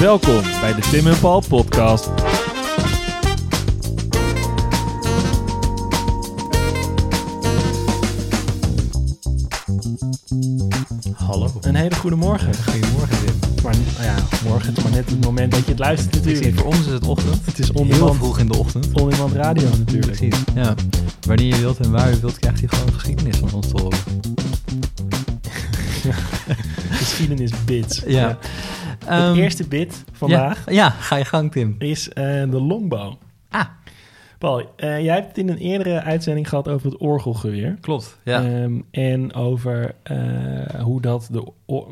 Welkom bij de Tim en Paul podcast. Hallo. Een hele goede morgen. Goedemorgen, Tim. Maar nou ja, morgen is maar net het moment dat je het luistert Ik zie, natuurlijk. voor ons is het ochtend. Het is Heel on-demand vroeg in de ochtend. on radio natuurlijk. Precies. Ja. Wanneer je wilt en waar je wilt, krijgt hij gewoon geschiedenis van ons te horen. Geschiedenis bits. Ja. Het Ehm, eerste bit vandaag Ja, ja, ga je gang, Tim. is eh, de longbow. Ah, Paul, eh, jij hebt het in een eerdere uitzending gehad over het orgelgeweer. klopt. Ja. Ehm, en over eh, hoe dat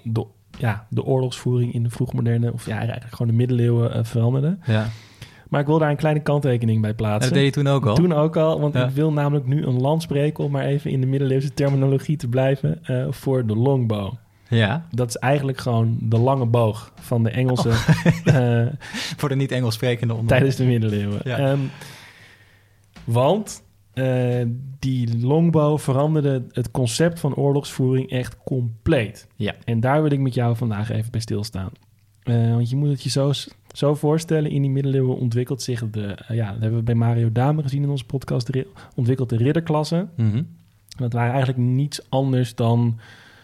de, ja, de oorlogsvoering in de vroegmoderne, of ja, eigenlijk gewoon de middeleeuwen veranderde. ja. Maar ik wil daar een kleine kanttekening bij En plaatsen. dat deed je toen ook al. Toen ook al, want Ja. ik wil namelijk nu een land spreken, om maar even in de middeleeuwse terminologie te blijven, eh, voor de longbow. Ja. Dat is eigenlijk gewoon de lange boog van de Engelse Oh. eh, Voor de niet-Engels sprekende onder. tijdens de middeleeuwen. Ja. Ehm, want eh, die longbow veranderde het concept van oorlogsvoering echt compleet. Ja. En daar wil ik met jou vandaag even bij stilstaan. Eh, want je moet het je zo, zo voorstellen, in die middeleeuwen ontwikkelt zich de... ja, dat hebben we bij Mario Dame gezien in onze podcast, ontwikkelt de ridderklasse. Mhm. Dat waren eigenlijk niets anders dan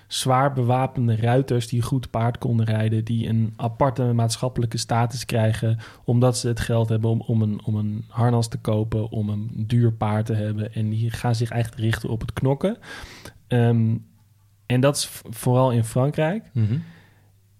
zwaar bewapende ruiters die goed paard konden rijden, die een aparte maatschappelijke status krijgen, omdat ze het geld hebben om, om, een, om een harnas te kopen, om een duur paard te hebben. En die gaan zich eigenlijk richten op het knokken. Ehm, en dat is vooral in Frankrijk. Mhm.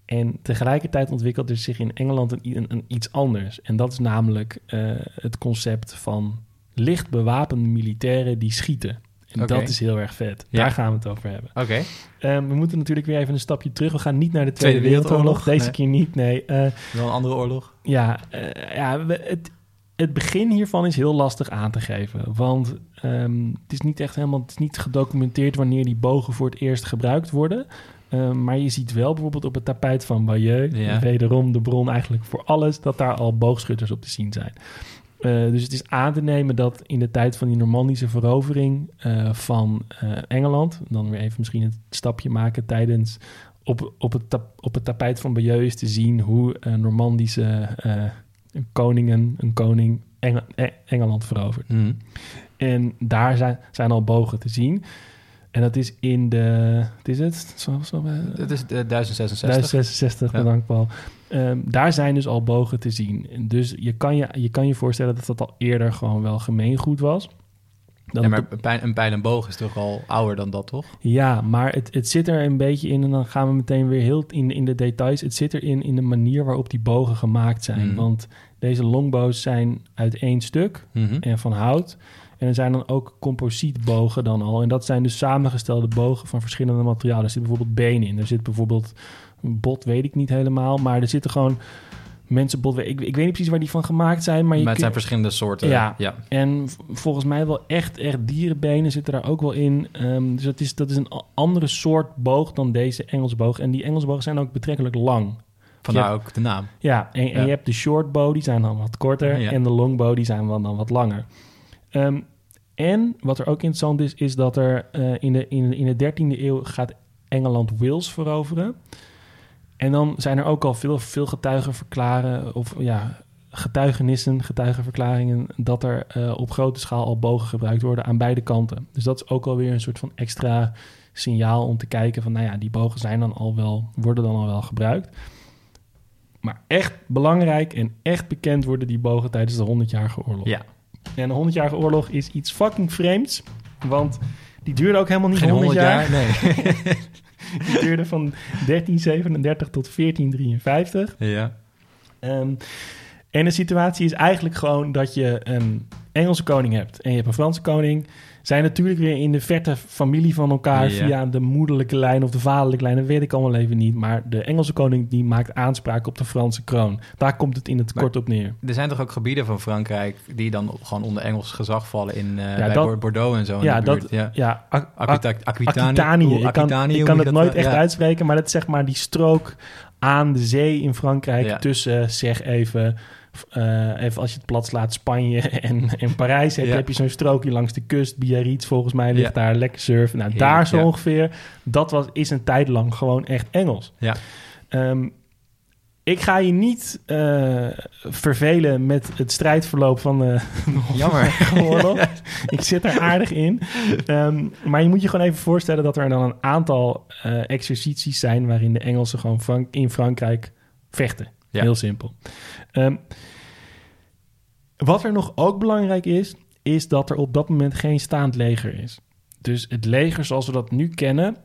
En tegelijkertijd ontwikkelt er zich in Engeland een, een, een iets anders. En dat is namelijk eh, het concept van licht bewapende militairen die schieten. En dat is heel erg vet. Ja. Daar gaan we het over hebben. Oké. Ehm, we moeten natuurlijk weer even een stapje terug. We gaan niet naar de Tweede, Tweede Wereldoorlog. Deze nee. keer niet, nee. Eh, Wel een andere oorlog. ja, eh, ja we- het, het begin hiervan is heel lastig aan te geven. Want ehm, het is niet echt helemaal het is niet gedocumenteerd wanneer die bogen voor het eerst gebruikt worden. Ehm, maar je ziet wel bijvoorbeeld op het tapijt van Bayeux, Ja. wederom de bron eigenlijk voor alles, dat daar al boogschutters op te zien zijn. Eh, dus het is aan te nemen dat in de tijd van die Normandische verovering eh, van eh, Engeland, dan weer even misschien het stapje maken tijdens op, op, het, tap- op het tapijt van Bayeux is te zien hoe Normandische koningen, een koning Enge- Engeland verovert. Mhm. En daar zijn, zijn al bogen te zien. En dat is in de, wat is het? Zo, zo, Het is eh, 1066. 1066, Ja. bedankt Paul. Ehm, daar zijn dus al bogen te zien. En Dus je kan je, je kan je voorstellen dat dat al eerder gewoon wel gemeengoed was. Dat Ja, het maar een pijl, een pijl en boog is toch al ouder dan dat, toch? Ja, maar het, het zit er een beetje in en dan gaan we meteen weer heel in, in de details. Het zit erin in de manier waarop die bogen gemaakt zijn. Mhm. Want deze longbows zijn uit één stuk Mhm. en van hout. En er zijn dan ook composietbogen dan al. En dat zijn dus samengestelde bogen van verschillende materialen. Er zit bijvoorbeeld been in. Er zit bijvoorbeeld een bot, weet ik niet helemaal. Maar er zitten gewoon mensenbot. Ik, ik weet niet precies waar die van gemaakt zijn. Maar, je Maar het zijn verschillende soorten. Ja. ja. en volgens mij wel echt, echt dierenbenen zitten daar ook wel in. Ehm, dus dat is, dat is een andere soort boog dan deze Engelse boog. En die Engelse bogen zijn ook betrekkelijk lang. Vandaar ook de naam. Ja, en, en Ja. je hebt de short bow, die zijn dan wat korter. Ja. En de long bow, die zijn dan wat langer. Ehm, en wat er ook interessant is, is dat er eh, in, de, in, in de 13e eeuw gaat Engeland Wales veroveren. En dan zijn er ook al veel, veel getuigen of ja, getuigenissen, getuigenverklaringen, dat er eh, op grote schaal al bogen gebruikt worden aan beide kanten. Dus dat is ook alweer een soort van extra signaal om te kijken van, nou ja, die bogen zijn dan al wel, worden dan al wel gebruikt. Maar echt belangrijk en echt bekend worden die bogen tijdens de 100-jarige oorlog. Ja. En de 100-jarige oorlog is iets fucking vreemds, want die duurde ook helemaal niet Geen 100 100 jaar. jaar? Nee. Die duurde van 1337 tot 1453. ja. Ehm, en de situatie is eigenlijk gewoon dat je een Engelse koning hebt en je hebt een Franse koning. Zijn natuurlijk weer in de verte familie van elkaar via de moederlijke lijn of de vaderlijke lijn. Dat weet ik allemaal even niet. Maar de Engelse koning die maakt aanspraak op de Franse kroon. Daar komt het in het Maar- kort op neer. Er zijn toch ook gebieden van Frankrijk die dan gewoon onder Engels gezag vallen in eh, dat- Bordeaux en zo. Ja, dat, ja. ja, Aqu- Aquita- Aquitanië. Aquitanië. Oeh, Ik kan, ik kan het nooit echt ja. uitspreken, maar dat is zeg maar die strook aan de zee in Frankrijk tussen, zeg even, eh, even als je het plat slaat, Spanje en, en Parijs. Heb, Ja. heb je zo'n strookje langs de kust, Biarritz volgens mij ligt Ja. daar, lekker surfen. Nou, Heerlijk, daar zo ja. ongeveer. Dat was, is een tijd lang gewoon echt Engels. Ja. Ehm, Ik ga je niet eh, vervelen met het strijdverloop van de Jammer. oorlog. Ik zit er aardig in. Ehm, maar je moet je gewoon even voorstellen dat er dan een aantal eh, exercities zijn waarin de Engelsen gewoon Frank in Frankrijk vechten. Heel simpel. Ehm, wat er nog ook belangrijk is, is dat er op dat moment geen staand leger is. Dus het leger zoals we dat nu kennen,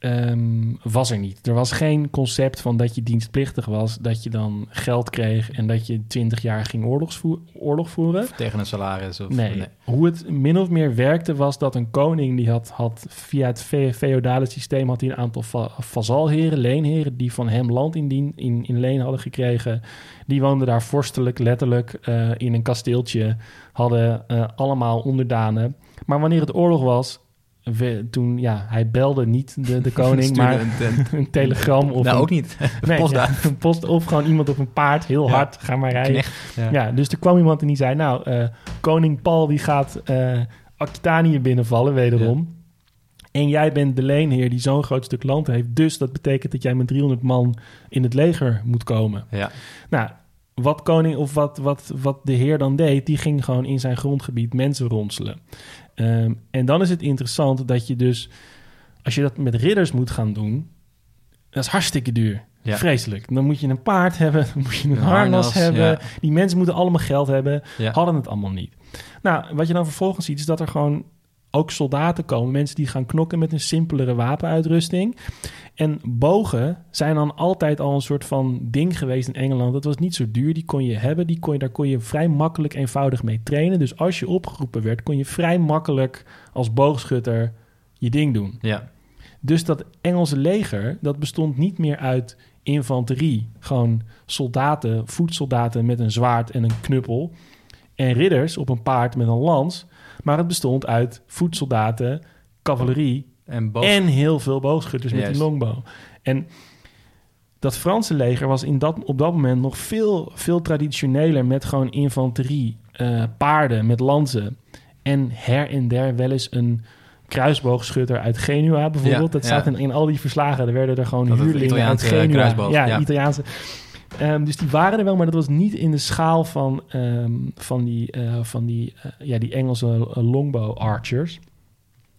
ehm, was er niet. Er was geen concept van dat je dienstplichtig was, dat je dan geld kreeg en dat je 20 jaar ging oorlogsvoer, oorlog voeren. Tegen een salaris. Of, Nee. Hoe het min of meer werkte was dat een koning die had, had via het fe- feodale systeem had hij een aantal va vazalheren, leenheren die van hem land in, dien, in, in leen hadden gekregen. Die woonden daar vorstelijk, letterlijk eh, in een kasteeltje, hadden eh, allemaal onderdanen. Maar wanneer het oorlog was, we- toen ja, hij belde niet de, de koning, maar een- telegram of nou, een, ook niet. nee, postduif. ja, een post of gewoon iemand op een paard, heel Ja. hard, ga maar rijden. Knecht. Ja. Ja, dus er kwam iemand en die zei... nou, eh, koning Paul die gaat eh Aquitanië binnenvallen, wederom. En jij bent de leenheer die zo'n groot stuk land heeft. Dus dat betekent dat jij met 300 man in het leger moet komen. Ja. Nou, wat koning of wat, wat, wat de heer dan deed... die ging gewoon in zijn grondgebied mensen ronselen. Ehm, en dan is het interessant dat je dus... als je dat met ridders moet gaan doen... dat is hartstikke duur. Ja. Vreselijk. Dan moet je een paard hebben, dan moet je een Een harnas, harnas, hebben. ja. Die mensen moeten allemaal geld hebben. Ja. Hadden het allemaal niet. Nou, wat je dan vervolgens ziet, is dat er gewoon ook soldaten komen. Mensen die gaan knokken met een simpelere wapenuitrusting. En bogen zijn dan altijd al een soort van ding geweest in Engeland. Dat was niet zo duur, die kon je hebben. Die kon je, daar kon je vrij makkelijk eenvoudig mee trainen. Dus als je opgeroepen werd, kon je vrij makkelijk als boogschutter je ding doen. Ja. Dus dat Engelse leger, dat bestond niet meer uit infanterie. Gewoon soldaten, voetsoldaten met een zwaard en een knuppel. En ridders op een paard met een lans. Maar het bestond uit voetsoldaten, cavalerie En boog. en heel veel boogschutters met die longbow. En dat Franse leger was in dat, op dat moment nog veel, veel traditioneler met gewoon infanterie, eh, paarden met lansen. En her en der wel eens een kruisboogschutter uit Genua bijvoorbeeld. Ja, dat staat ja. in, in al die verslagen. Er werden er gewoon Dat huurlingen uit Genua. ja, ja. Italiaanse. Ehm, dus die waren er wel, maar dat was niet in de schaal van, ehm, van, die, eh, van die, eh, ja, die Engelse eh, longbow archers.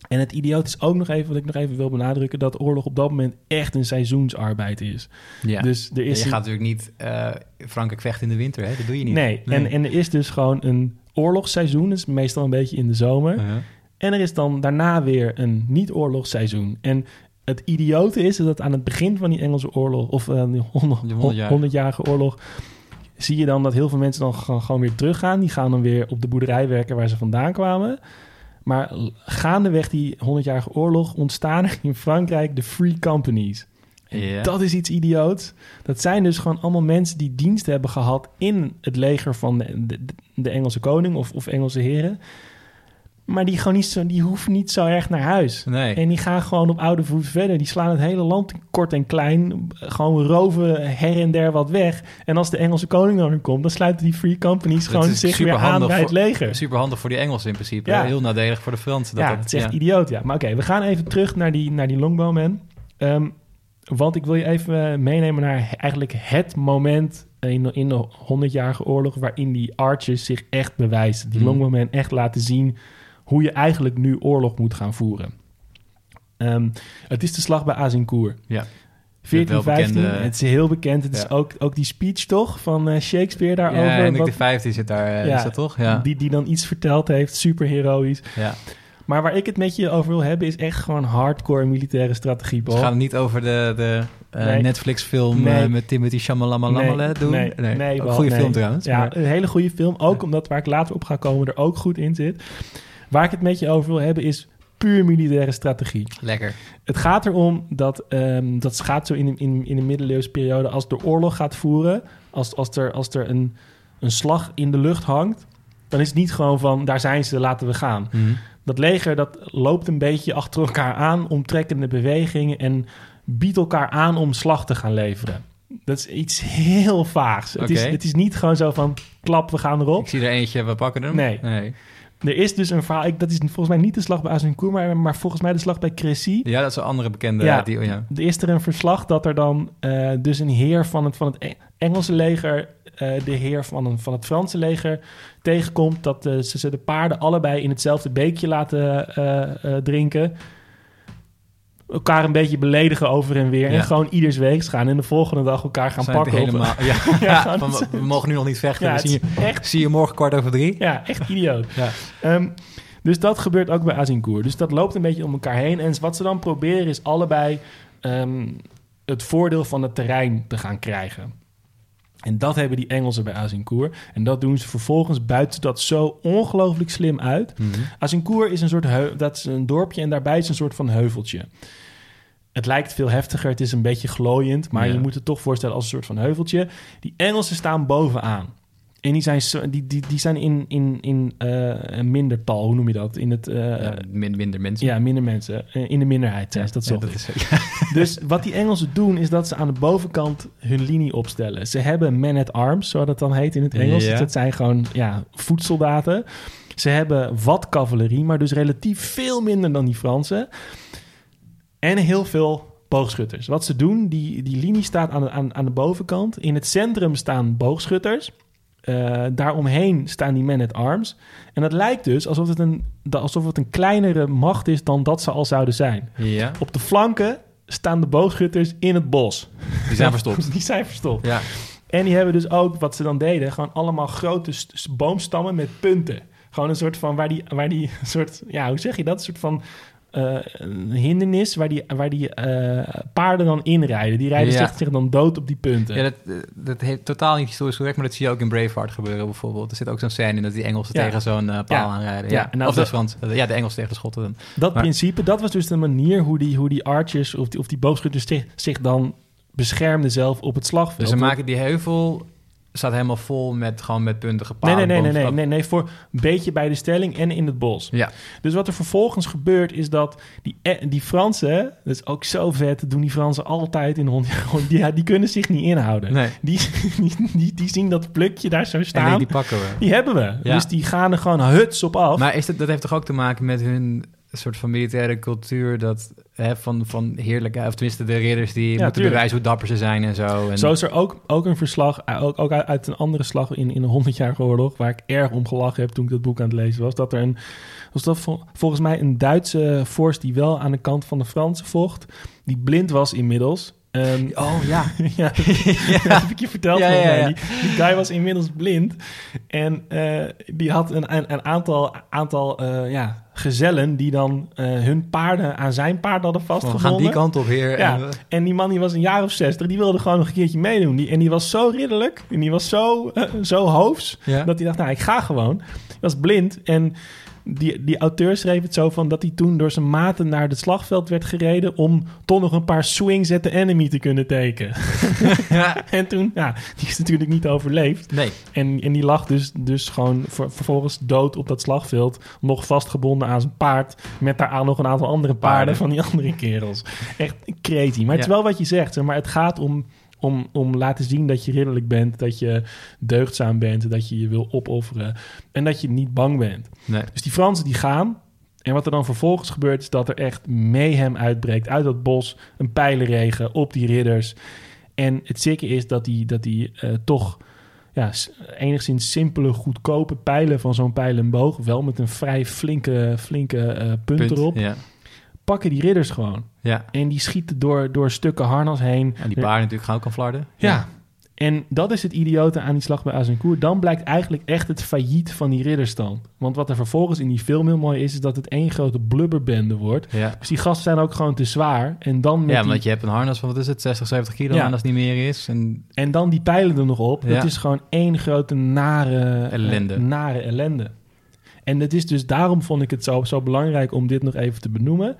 En het idioot is ook nog even, wat ik nog even wil benadrukken, dat oorlog op dat moment echt een seizoensarbeid is. Ja. Dus er is je een- gaat natuurlijk niet eh, Frankrijk vechten in de winter, hè? Dat doe je niet. nee, En, en er is dus gewoon een oorlogsseizoen, dat is meestal een beetje in de zomer. Uh-huh. En er is dan daarna weer een niet-oorlogsseizoen. En het idiote is dat aan het begin van die Engelse oorlog, of uh, die honderd- Die honderdjarige. honderdjarige oorlog, zie je dan dat heel veel mensen dan gewoon, gewoon weer teruggaan. Die gaan dan weer op de boerderij werken waar ze vandaan kwamen. Maar gaandeweg die honderdjarige oorlog ontstaan er in Frankrijk de free companies. Dat is iets idioots. Dat zijn dus gewoon allemaal mensen die dienst hebben gehad in het leger van de, de, de Engelse koning of, of Engelse heren. Maar die, gewoon niet zo, die hoeven niet zo erg naar huis. Nee. En die gaan gewoon op oude voet verder. Die slaan het hele land kort en klein. Gewoon roven her en der wat weg. En als de Engelse koning dan komt, dan sluiten die free companies Dat gewoon zich weer aan bij het leger. Super handig voor die Engelsen in principe. Ja. Heel nadelig voor de Fransen. Dat ja, dat- het is echt ja. idioot, ja. Maar oké, we gaan even terug naar die, naar die Longbowman. Ehm, want ik wil je even eh, meenemen naar eigenlijk het moment in de, in de 100-jarige oorlog... waarin die archers zich echt bewijzen. Die Mhm. Longbowmen echt laten zien hoe je eigenlijk nu oorlog moet gaan voeren. Ehm, het is de slag bij Azincourt. Ja. 14, 15, welbekende- het is heel bekend. Het is ook, ook die speech toch van eh, Shakespeare daarover. Ja, Hendrik wat- de Vijfde zit daar, eh, Ja. is dat toch? Ja. die, die dan iets verteld heeft, super heroïs. ja. Maar waar ik het met je over wil hebben, is echt gewoon hardcore militaire strategie. Dus Paul. gaan het niet over de, de eh, Nee. Netflix-film Nee. met Timothy Chalamet doen? Nee, nee, wel, goede nee. film trouwens. Ja, maar- een hele goede film. Ook omdat waar ik later op ga komen er ook goed in zit. Waar ik het met je over wil hebben is puur militaire strategie. Lekker. Het gaat erom dat, ehm, dat gaat zo in, in, in de middeleeuwse periode... als de oorlog gaat voeren, als, als er, als er een, een slag in de lucht hangt... dan is het niet gewoon van, daar zijn ze, laten we gaan. Mhm. Dat leger dat loopt een beetje achter elkaar aan, omtrekkende bewegingen en biedt elkaar aan om slag te gaan leveren. Dat is iets heel vaags. Het, is, het is niet gewoon zo van klap, we gaan erop. Ik zie er eentje, we pakken hem. Nee. nee. Er is dus een verhaal, ik- dat is volgens mij niet de slag bij Azincourt, maar, maar volgens mij de slag bij Crécy. Ja, dat is een andere bekende. Ja. Die, oh ja. Er is er een verslag dat er dan eh, dus een heer van het, van het E- Engelse leger eh, de heer van, een, van het Franse leger tegenkomt... dat eh, ze, ze de paarden allebei in hetzelfde beekje laten eh, eh, drinken... elkaar een beetje beledigen over en weer... Ja. en gewoon ieders weegs gaan... en de volgende dag elkaar gaan Zijn pakken. helemaal, ja, van, we mogen nu nog niet vechten. Ja, is je, echt zie je morgen kwart over drie. Ja, echt idioot. Ja. Ehm, dus dat gebeurt ook bij Azincourt. Dus dat loopt een beetje om elkaar heen. En wat ze dan proberen is allebei ehm, het voordeel van het terrein te gaan krijgen. En dat hebben die Engelsen bij Azincourt. En dat doen ze vervolgens buiten dat zo ongelooflijk slim uit. Mhm. Azincourt is een soort dat is een dorpje en daarbij is een soort van heuveltje. Het lijkt veel heftiger, het is een beetje glooiend, maar Ja. je moet het toch voorstellen als een soort van heuveltje. Die Engelsen staan bovenaan. En die zijn, zo- die, die, die zijn in, in, in eh, een mindertal, hoe noem je dat? In het, eh, Ja, min- minder mensen. ja, minder mensen. Eh, in de minderheid, dat Ja, zocht ik. is, Dus wat die Engelsen doen, is dat ze aan de bovenkant hun linie opstellen. Ze hebben men at arms, zoals dat dan heet in het Engels. Ja. Dus dat zijn gewoon ja, voedsoldaten. Ze hebben wat cavalerie, maar dus relatief veel minder dan die Fransen. En heel veel boogschutters. Wat ze doen, die, die linie staat aan de, aan, aan de bovenkant. In het centrum staan boogschutters. Eh, daaromheen staan die men at arms. En het lijkt dus alsof het, een, alsof het een kleinere macht is dan dat ze al zouden zijn. ja, Op de flanken staan de boogschutters in het bos. die zijn verstopt. Die zijn verstopt. Ja, En die hebben dus ook, wat ze dan deden, gewoon allemaal grote st- st- boomstammen met punten. Gewoon een soort van, waar die, waar die soort, ja, hoe zeg je dat? Een soort van eh, een hindernis waar die, waar die eh, paarden dan inrijden. Die rijden Ja. zich, zich dan dood op die punten. ja dat, dat heeft totaal niet historisch correct, maar dat zie je ook in Braveheart gebeuren bijvoorbeeld. Er zit ook zo'n scène in dat die Engelsen Ja. tegen zo'n eh, paal aanrijden. Ja, nou of de Frans, ja, de Engelsen tegen de Schotten. dat maar- principe, dat was dus de manier hoe die, hoe die archers of die, of die boogschutters zich, zich dan beschermden zelf op het slagveld. Dus ze maken die heuvel, staat helemaal vol met, gewoon met puntige Nee, palen. nee, nee, nee, nee, nee, nee, voor een beetje bij de stelling en in het bos. Ja, Dus wat er vervolgens gebeurt is dat die, eh, die Fransen, dat is ook zo vet, doen die Fransen altijd in de hond. Die, ja, die kunnen zich niet inhouden. nee. Die, die, die, die zien dat plukje daar zo staan. die, Die, die pakken we. hebben we. Ja. Dus die gaan er gewoon huts op af. Maar is dat, dat heeft toch ook te maken met hun soort van militaire cultuur, dat hè, van, van heerlijke, of tenminste de ridders die moeten bewijzen hoe dapper ze zijn en zo. En, Zo is er ook, ook een verslag, eh, ook, ook uit- uit een andere slag in, in de 100-jarige oorlog, waar ik erg om gelachen heb toen ik dat boek aan het lezen was, dat er een, was dat vol- volgens mij een Duitse vorst die wel aan de kant van de Fransen vocht, die blind was inmiddels. Ehm, Oh ja. ja, dat, dat heb ik je verteld. Ja, mij. Die, die guy was inmiddels blind. En eh, die had een, een, een aantal, aantal eh, ja, gezellen die dan eh, hun paarden aan zijn paard hadden We vastgebonden. gaan die kant op weer. Ja, En, en die man die was een jaar of zestig, die wilde gewoon nog een keertje meedoen. Die, en die was zo ridderlijk en die was zo, zo hoofs, dat hij dacht, nou, ik ga gewoon. Hij was blind en die, die auteur schreef het zo van dat hij toen door zijn maten naar het slagveld werd gereden om toch nog een paar swings at the enemy te kunnen tekenen. ja. En toen, ja, die is natuurlijk niet overleefd. Nee. En, en die lag dus, dus gewoon ver- vervolgens dood op dat slagveld. Nog vastgebonden aan zijn paard. Met daaraan nog een aantal andere paarden, Paarden. van die andere kerels. Echt crazy. Maar het is wel wat je zegt. Zeg maar het gaat om, om, om laten zien dat je ridderlijk bent. Dat je deugdzaam bent. Dat je je wil opofferen. En dat je niet bang bent. nee. Dus die Fransen die gaan. En wat er dan vervolgens gebeurt is dat er echt mayhem uitbreekt uit dat bos. Een pijlenregen op die ridders. En het zieke is dat die, dat die eh, toch ja, enigszins simpele, goedkope pijlen van zo'n pijlenboog... wel met een vrij flinke, flinke eh, punt, Punt. erop... Ja. Pakken die ridders gewoon. ja. En die schieten door, door stukken harnas heen. En die paarden natuurlijk gaan ook aan flarden. Ja. En dat is het idiote aan die slag bij Azincourt. Dan blijkt eigenlijk echt het failliet van die ridderstand. Want wat er vervolgens in die film heel mooi is... is dat het één grote blubberbende wordt. Ja. Dus die gasten zijn ook gewoon te zwaar. En dan, met Ja, die, want je hebt een harnas van, wat is het, 60, 70 kilo Ja. aan als het niet meer is. En en dan die pijlen er nog op. Ja. Dat is gewoon één grote nare Ellende. eh, nare ellende. En het is dus daarom vond ik het zo, zo belangrijk om dit nog even te benoemen.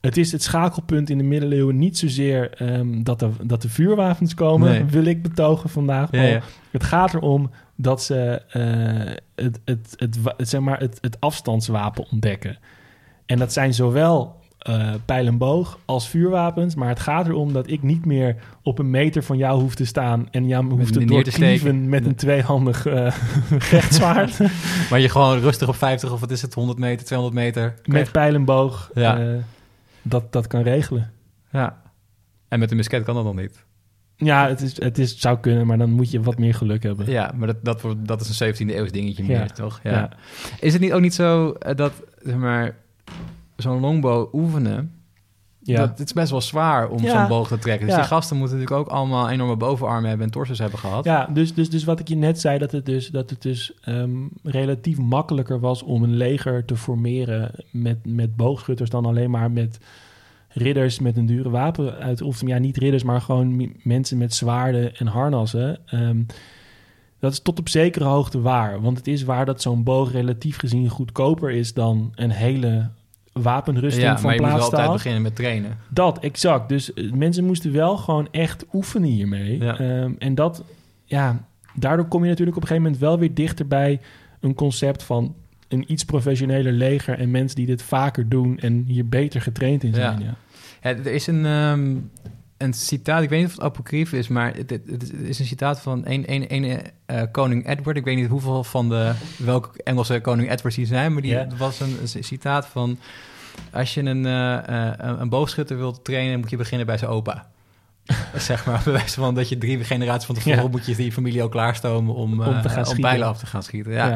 Het is het schakelpunt in de middeleeuwen niet zozeer ehm, dat, er, dat de vuurwapens komen, Nee. wil ik betogen vandaag. Ja, Paul. ja. Het gaat erom dat ze eh, het, het, het, zeg maar het, het afstandswapen ontdekken. En dat zijn zowel eh pijl en boog als vuurwapens. Maar het gaat erom dat ik niet meer op een meter van jou hoef te staan... en jou hoef te doorklieven met een tweehandig eh gechtzwaard. Maar je gewoon rustig op 50 of wat is het, 100 meter, 200 meter. met pijl en boog Ja. eh, dat, dat kan regelen. Ja. En met een musket kan dat nog niet. Ja, het, is, het is, zou kunnen, maar dan moet je wat meer geluk hebben. Ja, maar dat, dat, wordt- dat is een 17e eeuws dingetje meer, Ja. toch? Ja. Ja. Is het niet, ook niet zo dat, zeg maar, zo'n longbow oefenen... Ja. Dat, het is best wel zwaar om Ja. zo'n boog te trekken. Dus Ja. die gasten moeten natuurlijk ook allemaal enorme bovenarmen hebben... en torsos hebben gehad. Ja, dus, dus, dus wat ik je net zei, dat het dus, dat het dus ehm, relatief makkelijker was om een leger te formeren met, met boogschutters dan alleen maar met ridders met een dure wapen uit. Of ja, niet ridders, maar gewoon mensen met zwaarden en harnassen. Ehm, dat is tot op zekere hoogte waar. Want het is waar dat zo'n boog relatief gezien goedkoper is dan een hele wapenrusting Ja, van maar je moet altijd beginnen met trainen. Dat, exact. Dus eh, mensen moesten wel gewoon echt oefenen hiermee. Ja. Ehm, en dat, ja, daardoor kom je natuurlijk op een gegeven moment wel weer dichter bij een concept van een iets professioneler leger en mensen die dit vaker doen en hier beter getraind in zijn. Ja. Ja. Ja, er is een, ehm, een citaat, ik weet niet of het apocryf is, maar het, het- is een citaat van een, een, een eh, koning Edward. Ik weet niet hoeveel van de, welke Engelse koning Edwards die zijn, maar die was een, een citaat van... Als je een, eh, een, boogschutter wilt trainen, moet je beginnen bij zijn opa. zeg maar, bij wijze van dat je drie generaties van tevoren Ja. moet je die familie ook klaarstomen om, Om te gaan om pijlen af te gaan schieten. Ja.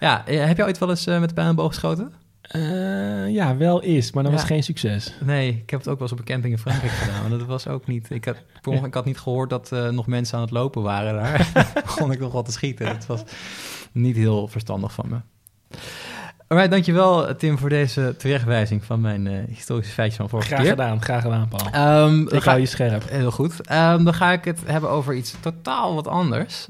Ja. Ja. heb je ooit wel eens eh, met de pijl en boog geschoten? Eh, ja, wel is, maar dat Ja. was geen succes. Nee, ik heb het ook wel eens op een camping in Frankrijk gedaan. Maar dat was ook niet. Ik had, ik had niet gehoord dat eh, nog mensen aan het lopen waren daar. begon ik nog wel te schieten. Dat was niet heel verstandig van me. Alright, dankjewel Tim voor deze terechtwijzing van mijn eh, historische feitjes van vorige Graag keer. gedaan, graag gedaan, Paul. Dan ik ga- hou je scherp. Heel goed. Ehm, dan ga ik het hebben over iets totaal wat anders.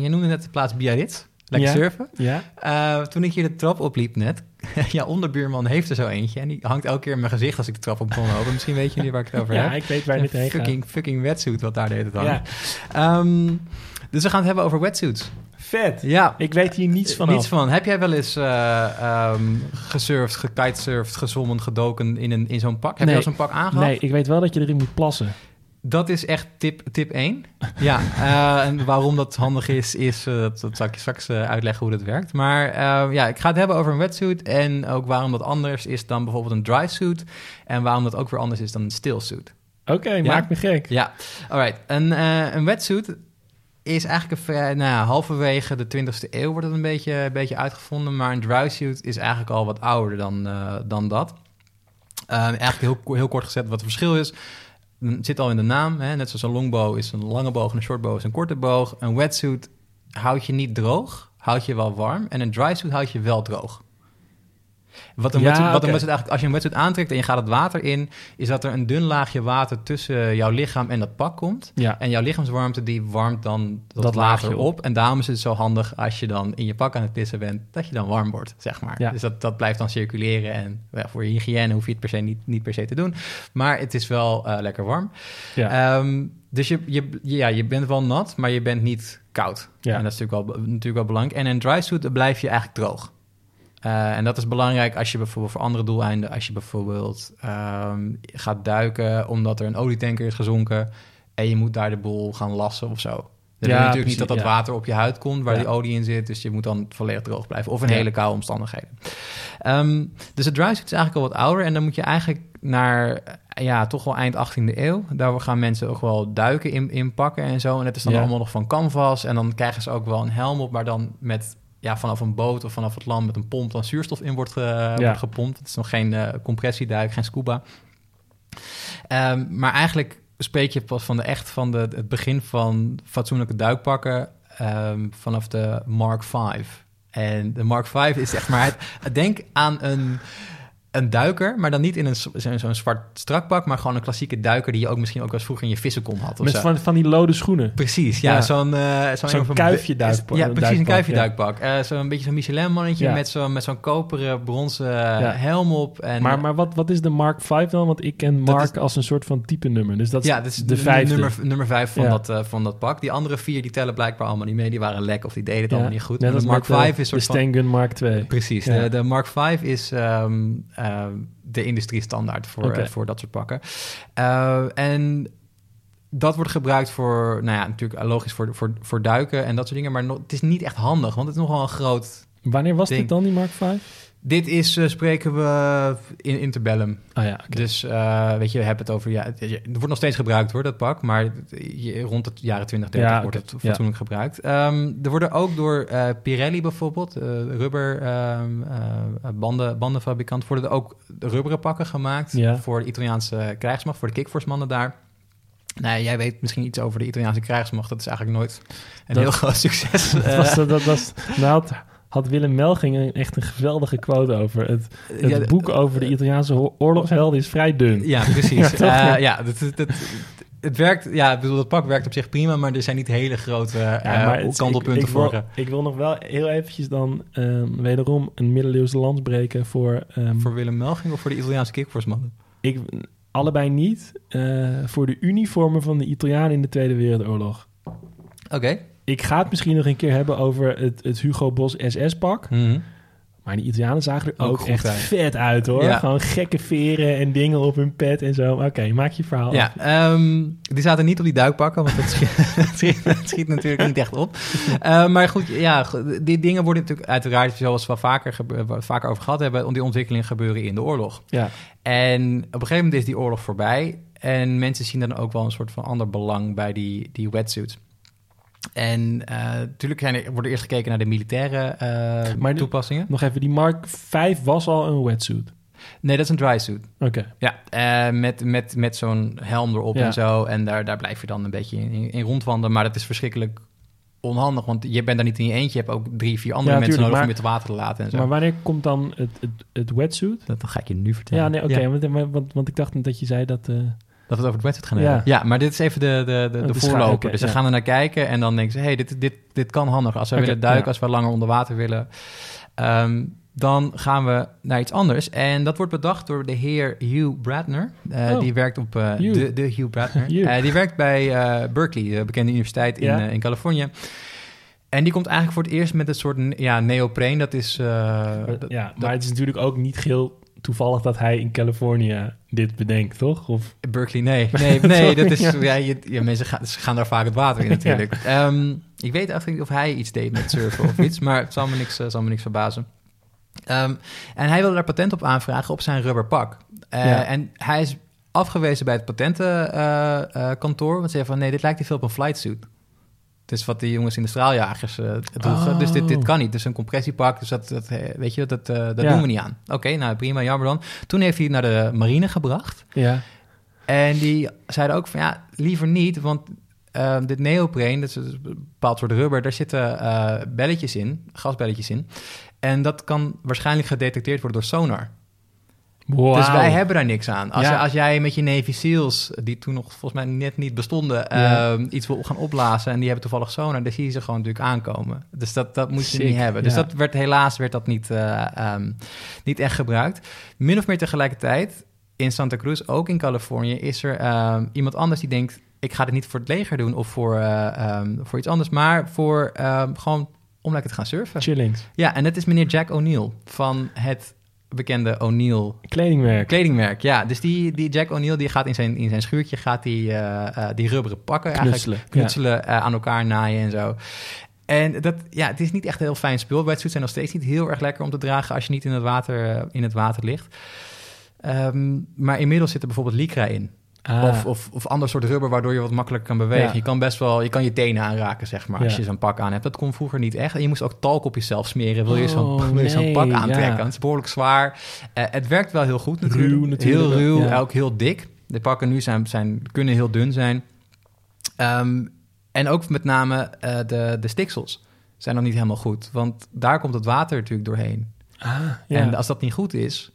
Je noemde net de plaats Biarritz. Lekker Ja. surfen. Ja? Eh, toen ik hier de trap opliep net, ja, onderbuurman heeft er zo eentje. En die hangt elke keer in mijn gezicht als ik de trap op kom lopen. Misschien weet je niet waar ik het over Ja, heb. ik weet waar je dit heen gaat. fucking, fucking wetsuit wat daar de hele tijd hangt. Ja, Ehm, dus we gaan het hebben over wetsuits. vet. Ja, Ik weet hier niets van. niets van. Heb jij wel eens eh ehm gesurfd, gekitesurfd, gezwommen, gedoken in, een, in zo'n pak? Heb Nee. je al zo'n pak aangehad? Nee, ik weet wel dat je erin moet plassen. Dat is echt tip, tip 1. Ja, eh, en waarom dat handig is, is eh, dat, dat zal ik je straks eh, uitleggen hoe dat werkt. Maar ja, ik ga het hebben over een wetsuit en ook waarom dat anders is dan bijvoorbeeld een dry suit. En waarom dat ook weer anders is dan een still suit. Oké, maak me gek. Ja, alright. Een, een wetsuit is eigenlijk een vrij, nou halverwege de 20e eeuw wordt het een beetje, een beetje uitgevonden. Maar een dry suit is eigenlijk al wat ouder dan, dan dat. Eigenlijk heel, heel kort gezet wat het verschil is. Het zit al in de naam. Hè? Net zoals een longbow is een lange boog en een shortbow is een korte boog. Een wetsuit houdt je niet droog, houdt je wel warm. En een dry suit houdt je wel droog. Wat een, Ja, wetsuit, wat oké. een eigenlijk, als je een wetsuit aantrekt en je gaat het water in, is dat er een dun laagje water tussen jouw lichaam en dat pak komt. Ja, En jouw lichaamswarmte die warmt dan dat, Dat water laagje op. op. En daarom is het zo handig als je dan in je pak aan het pissen bent, dat je dan warm wordt, zeg maar. Ja. Dus dat, dat blijft dan circuleren. En ja, voor je hygiëne hoef je het per se niet, niet per se te doen. Maar het is wel eh, lekker warm. ja. Ehm, dus je, je, ja, je bent wel nat, maar je bent niet koud. Ja. En dat is natuurlijk wel, natuurlijk wel belangrijk. En in een dry suit dan blijf je eigenlijk droog. Eh, en dat is belangrijk als je bijvoorbeeld voor andere doeleinden, als je bijvoorbeeld ehm, gaat duiken omdat er een olietanker is gezonken en je moet daar de boel gaan lassen of zo. Dan wil je natuurlijk precies, niet dat dat ja. water op je huid komt waar Ja. die olie in zit, dus je moet dan volledig droog blijven. Of in Ja. hele koude omstandigheden. Ehm, dus de dry suit is eigenlijk al wat ouder en dan moet je eigenlijk naar, ja, toch wel eind 18e eeuw. Daar gaan mensen ook wel duiken in, in pakken en zo. En het is dan Ja. allemaal nog van canvas en dan krijgen ze ook wel een helm op, maar dan met ja, vanaf een boot of vanaf het land met een pomp dan zuurstof in wordt, wordt gepompt. Het is nog geen eh, compressieduik, geen scuba. Ehm, maar eigenlijk spreek je pas van de echt van de, het begin van fatsoenlijke duikpakken ehm, vanaf de Mark V. En de Mark V is echt maar... Het, denk aan een, een duiker, maar dan niet in een, zo- zo'n zwart strak pak... maar gewoon een klassieke duiker die je ook misschien ook wel eens vroeger in je vissenkom had. Of Met zo. van, van die lode schoenen. Precies, ja. Ja. Zo'n eh, zo'n kuifje duikpak- Ja, precies, een kuifje ja. duikpak. Eh, zo'n beetje zo'n Michelin-mannetje Ja. met zo'n met zo'n koperen, bronzen eh, helm op. En, maar maar wat, wat is de Mark V dan? Want ik ken Mark als een soort van type nummer. Dus dat is ja, dat is de de vijfde. Nummer, nummer vijf van, Ja. dat, van dat pak. Die andere vier die tellen blijkbaar allemaal niet mee. Die waren lek of die deden het allemaal niet goed. Net de Mark V is soort de. Stengun Mark II. Precies, Ja. de, de Mark V is ehm, de industriestandaard voor, eh, voor dat soort pakken. Eh, en dat wordt gebruikt voor, nou ja, natuurlijk logisch voor, voor, voor duiken en dat soort dingen. Maar no- het is niet echt handig, want het is nogal een groot Wanneer was Ding. dit dan, die Mark 5? Dit is, eh, spreken we in interbellum. Ah ja. Dus eh, weet je, we hebben het over... Ja, het, het wordt nog steeds gebruikt hoor, dat pak. Maar je- rond het jaren 20, 30 Ja, wordt het fatsoenlijk gebruikt. Ehm, er worden ook door eh, Pirelli bijvoorbeeld, rubber ehm, eh, banden, bandenfabrikant... worden er ook rubberen pakken gemaakt Ja. voor de Italiaanse krijgsmacht, voor de kickforce-mannen daar. Nou, jij weet misschien iets over de Italiaanse krijgsmacht. Dat is eigenlijk nooit een Dat- heel groot succes. dat was, dat, dat was, nou had, Willem Melging een- echt een geweldige quote over. Het, het ja, boek over de Italiaanse ho- oorlogshelden is vrij dun. Ja, precies. Ja, ja, dat, dat, dat- het werkt, ja, ik bedoel, het pak werkt op zich prima, maar er zijn niet hele grote Ja, eh, het- kantelpunten ik, voor. eh, ik wil nog wel heel eventjes dan ehm, wederom een middeleeuwse lans breken voor... ehm, voor Willem Melging of voor de Italiaanse kickforce-mannen? ik, allebei niet. eh, voor de uniformen van de Italianen in de Tweede Wereldoorlog. Oké. Ik ga het misschien nog een keer hebben over het, het Hugo Boss SS-pak. Mhm. Maar die Italianen zagen er Ook echt uit. vet uit, hoor. Ja. Gewoon gekke veren en dingen op hun pet en zo. Oké, maak je verhaal Ja, ehm, die zaten niet op die duikpakken, want dat schiet, dat schiet, dat schiet natuurlijk niet echt op. Eh, maar goed, ja, die dingen worden natuurlijk uiteraard, zoals we vaker, we vaker over gehad hebben, die ontwikkelingen gebeuren in de oorlog. Ja, En op een gegeven moment is die oorlog voorbij. En mensen zien dan ook wel een soort van ander belang bij die, die wetsuits. En eh, natuurlijk zijn er, wordt eerst gekeken naar de militaire eh, Maar de- toepassingen. nog even. Die Mark 5 was al een wetsuit. Nee, dat is een dry suit. Oké. Ja, eh, met, met, met zo'n helm erop Ja. en zo. En daar, daar blijf je dan een beetje in, in, rondwandelen. Maar dat is verschrikkelijk onhandig. Want je bent daar niet in je eentje. Je hebt ook drie, vier andere Ja, mensen tuurlijk, nodig om je te water te laten en zo. Maar wanneer komt dan het, het, het wetsuit? dat, dat ga ik je nu vertellen. Ja, nee, oké. Ja. Want, want, want ik dacht dat je zei dat... Dat we het over het wetsuit gaan Ja. hebben. Ja, maar dit is even de, de, de, Oh, de de voorloper. dus ze ja. gaan er naar kijken en dan denken ze... hey, dit, dit, dit kan handig. Als we willen duiken, ja. als we langer onder water willen... ehm, dan gaan we naar iets anders. En dat wordt bedacht door de heer Hugh Bradner. Eh, Oh. Die werkt op eh, Hugh. de, de Hugh Bradner. Hugh. Eh, die werkt bij eh, Berkeley, de bekende universiteit in, in Californië. En die komt eigenlijk voor het eerst met een soort ja, neopreen. Dat is... eh, ja, dat- maar het is natuurlijk ook niet geheel toevallig dat hij in Californië dit bedenkt, toch? Of, Berkeley, nee. Nee, nee dat is... Ja. Ja. je, ja, mensen gaan, ze gaan daar vaak het water in natuurlijk. Ehm, ik weet eigenlijk niet of hij iets deed met surfen of iets, maar het zal me niks, eh, zal me niks verbazen. Ehm, en hij wilde daar patent op aanvragen op zijn rubberpak. Ja. En hij is afgewezen bij het patentenkantoor, want ze zeggen van nee, dit lijkt te veel op een flight suit. Het is wat die jongens in de straaljagers droegen. Oh. Dus dit, dit kan niet. Dus een compressiepak, dus dat, dat, eh, weet je, dat, eh, dat Ja. doen we niet aan. Oké, nou prima, jammer dan. Toen heeft hij het naar de marine gebracht. ja. En die zeiden ook van ja, liever niet, want ehm, dit neopreen, dat is een bepaald soort rubber, daar zitten belletjes in, gasbelletjes in. En dat kan waarschijnlijk gedetecteerd worden door sonar. Wow. Dus wij hebben daar niks aan. Als, Ja. je- als jij met je Navy SEALs, die toen nog volgens mij net niet bestonden, Ja. ehm, iets wil gaan opblazen en die hebben toevallig sonar, dan zie je ze gewoon natuurlijk aankomen. Dus dat, dat moet je niet hebben. Dus ja. dat werd helaas werd dat niet, eh, ehm, niet echt gebruikt. Min of meer tegelijkertijd, in Santa Cruz, ook in Californië, is er ehm, iemand anders die denkt, ik ga dit niet voor het leger doen of voor, eh, voor iets anders, maar voor gewoon om lekker te gaan surfen. Chillings. Ja, en dat is meneer Jack O'Neill van het bekende O'Neill Kledingmerk. Kledingmerk, ja. Dus die, die Jack O'Neill die gaat in zijn, in zijn schuurtje gaat die, eh, eh, die rubberen pakken. Eigenlijk Knutselen. knutselen, eh, aan elkaar naaien en zo. En dat, ja, het is niet echt een heel fijn spul. Wetsuits zijn nog steeds niet heel erg lekker om te dragen als je niet in het water, in het water ligt. Ehm, maar inmiddels zit er bijvoorbeeld lycra in. Ah, Of, of, of ander soort rubber waardoor je wat makkelijker kan bewegen. Ja. Je kan best wel, je kan je tenen aanraken, zeg maar, als je zo'n pak aan hebt. Dat kon vroeger niet echt. En je moest ook talk op jezelf smeren. Wil je zo'n Oh, zo'n nee, pak aantrekken? Het is behoorlijk zwaar. Eh, het werkt wel heel goed natuurlijk. Ruw natuurlijk, Heel ruw, ook heel dik. De pakken nu zijn, zijn, kunnen heel dun zijn. Ehm, en ook met name eh, de, de stiksels zijn nog niet helemaal goed. Want daar komt het water natuurlijk doorheen. ah. En als dat niet goed is,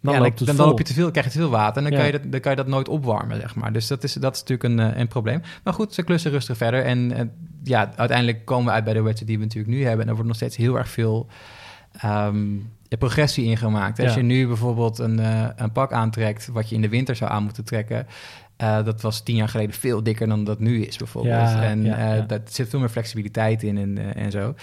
dan ja, loopt dan, loop je te veel, krijg je te veel water en dan, Ja. kan je dat, dan kan je dat nooit opwarmen, zeg maar. Dus dat is, dat is natuurlijk een, eh, een probleem. Maar goed, ze klussen rustig verder. En eh, ja, uiteindelijk komen we uit bij de wetsuit die we natuurlijk nu hebben. En er wordt nog steeds heel erg veel ehm, progressie in gemaakt. Als Ja. je nu bijvoorbeeld een, eh, een pak aantrekt wat je in de winter zou aan moeten trekken... eh, dat was tien jaar geleden veel dikker dan dat nu is, bijvoorbeeld. Ja, en ja, eh, daar zit veel meer flexibiliteit in en, eh, en zo.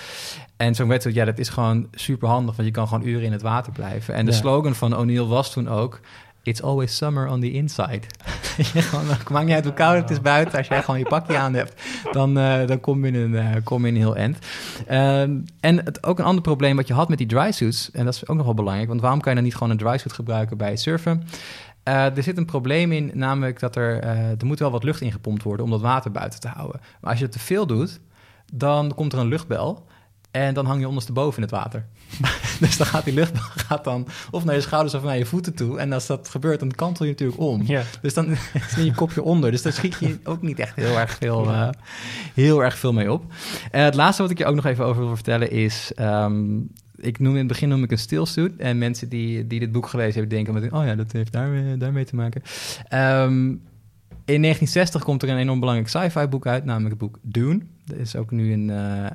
En zo'n wetsuit, ja, dat is gewoon super handig, want je kan gewoon uren in het water blijven. En de slogan van O'Neill was toen ook... It's always summer on the inside. gewoon, maakt niet uit hoe koud het is buiten. Als jij gewoon je pakje aan hebt, dan, uh, dan kom, je in een, uh, kom je in een heel end. Um, en het, ook een ander probleem wat je had met die dry suits, en dat is ook nog wel belangrijk, want waarom kan je dan niet gewoon een dry suit gebruiken bij surfen? Uh, er zit een probleem in, namelijk dat er, er moet wel wat lucht ingepompt worden om dat water buiten te houden. Maar als je het te veel doet, dan komt er een luchtbel. En dan hang je ondersteboven in het water. dus dan gaat die lucht gaat dan of naar je schouders of naar je voeten toe. En als dat gebeurt, dan kantel je natuurlijk om. Ja. Dus dan is je kopje onder. Dus daar schiet je ook niet echt heel erg veel, uh, heel erg veel mee op. Uh, het laatste wat ik je ook nog even over wil vertellen is... Um, ik noem in het begin noem ik een stilsuit. En mensen die, die dit boek gelezen hebben, denken meteen... oh ja, dat heeft daar, daarmee te maken. Um, in 1960 komt er een enorm belangrijk sci-fi boek uit, namelijk het boek Dune. Dat is ook nu een... Uh,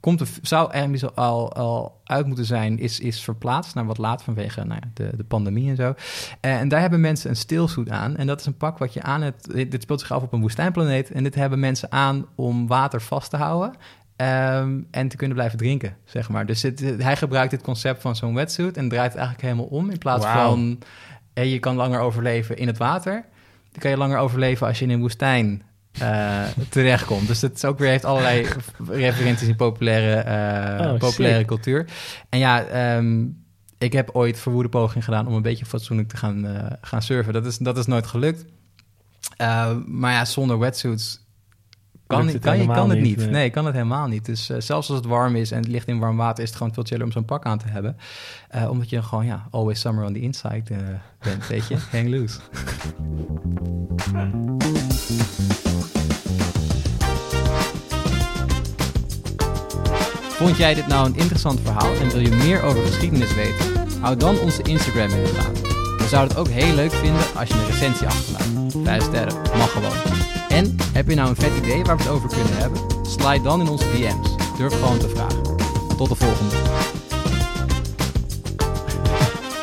komt er, zou eigenlijk al, al uit moeten zijn, is, is verplaatst naar wat laat vanwege nou ja, de, de pandemie en zo. en daar hebben mensen een stilsuit aan. En dat is een pak wat je aan hebt. Dit, speelt zich af op een woestijnplaneet. En dit hebben mensen aan om water vast te houden. Um, en te kunnen blijven drinken, zeg maar. Dus het, hij gebruikt het concept van zo'n wetsuit en draait het eigenlijk helemaal om. In plaats van, hey, je kan langer overleven in het water. Dan kan je langer overleven als je in een woestijn uh, terechtkomt. Dus het is ook weer heeft allerlei referenties in populaire, uh, populaire cultuur. En ja, um, ik heb ooit verwoede poging gedaan om een beetje fatsoenlijk te gaan, uh, gaan surfen. Dat is, dat is nooit gelukt. maar ja, zonder wetsuits kan, het kan, je, kan het niet. Nee. nee, kan het helemaal niet. Dus uh, zelfs als het warm is en het ligt in warm water, is het gewoon veel chiller om zo'n pak aan te hebben. Uh, omdat je gewoon, ja, always summer on the inside uh, bent, weet je. Hang loose. Vond jij dit nou een interessant verhaal en wil je meer over geschiedenis weten? Hou dan onze Instagram in de gaten. Zouden het ook heel leuk vinden als je een recensie achterlaat. Vijf sterren, mag gewoon. En heb je nou een vet idee waar we het over kunnen hebben? Slide dan in onze DM's. Durf gewoon te vragen. Tot de volgende.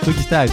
Groetjes thuis.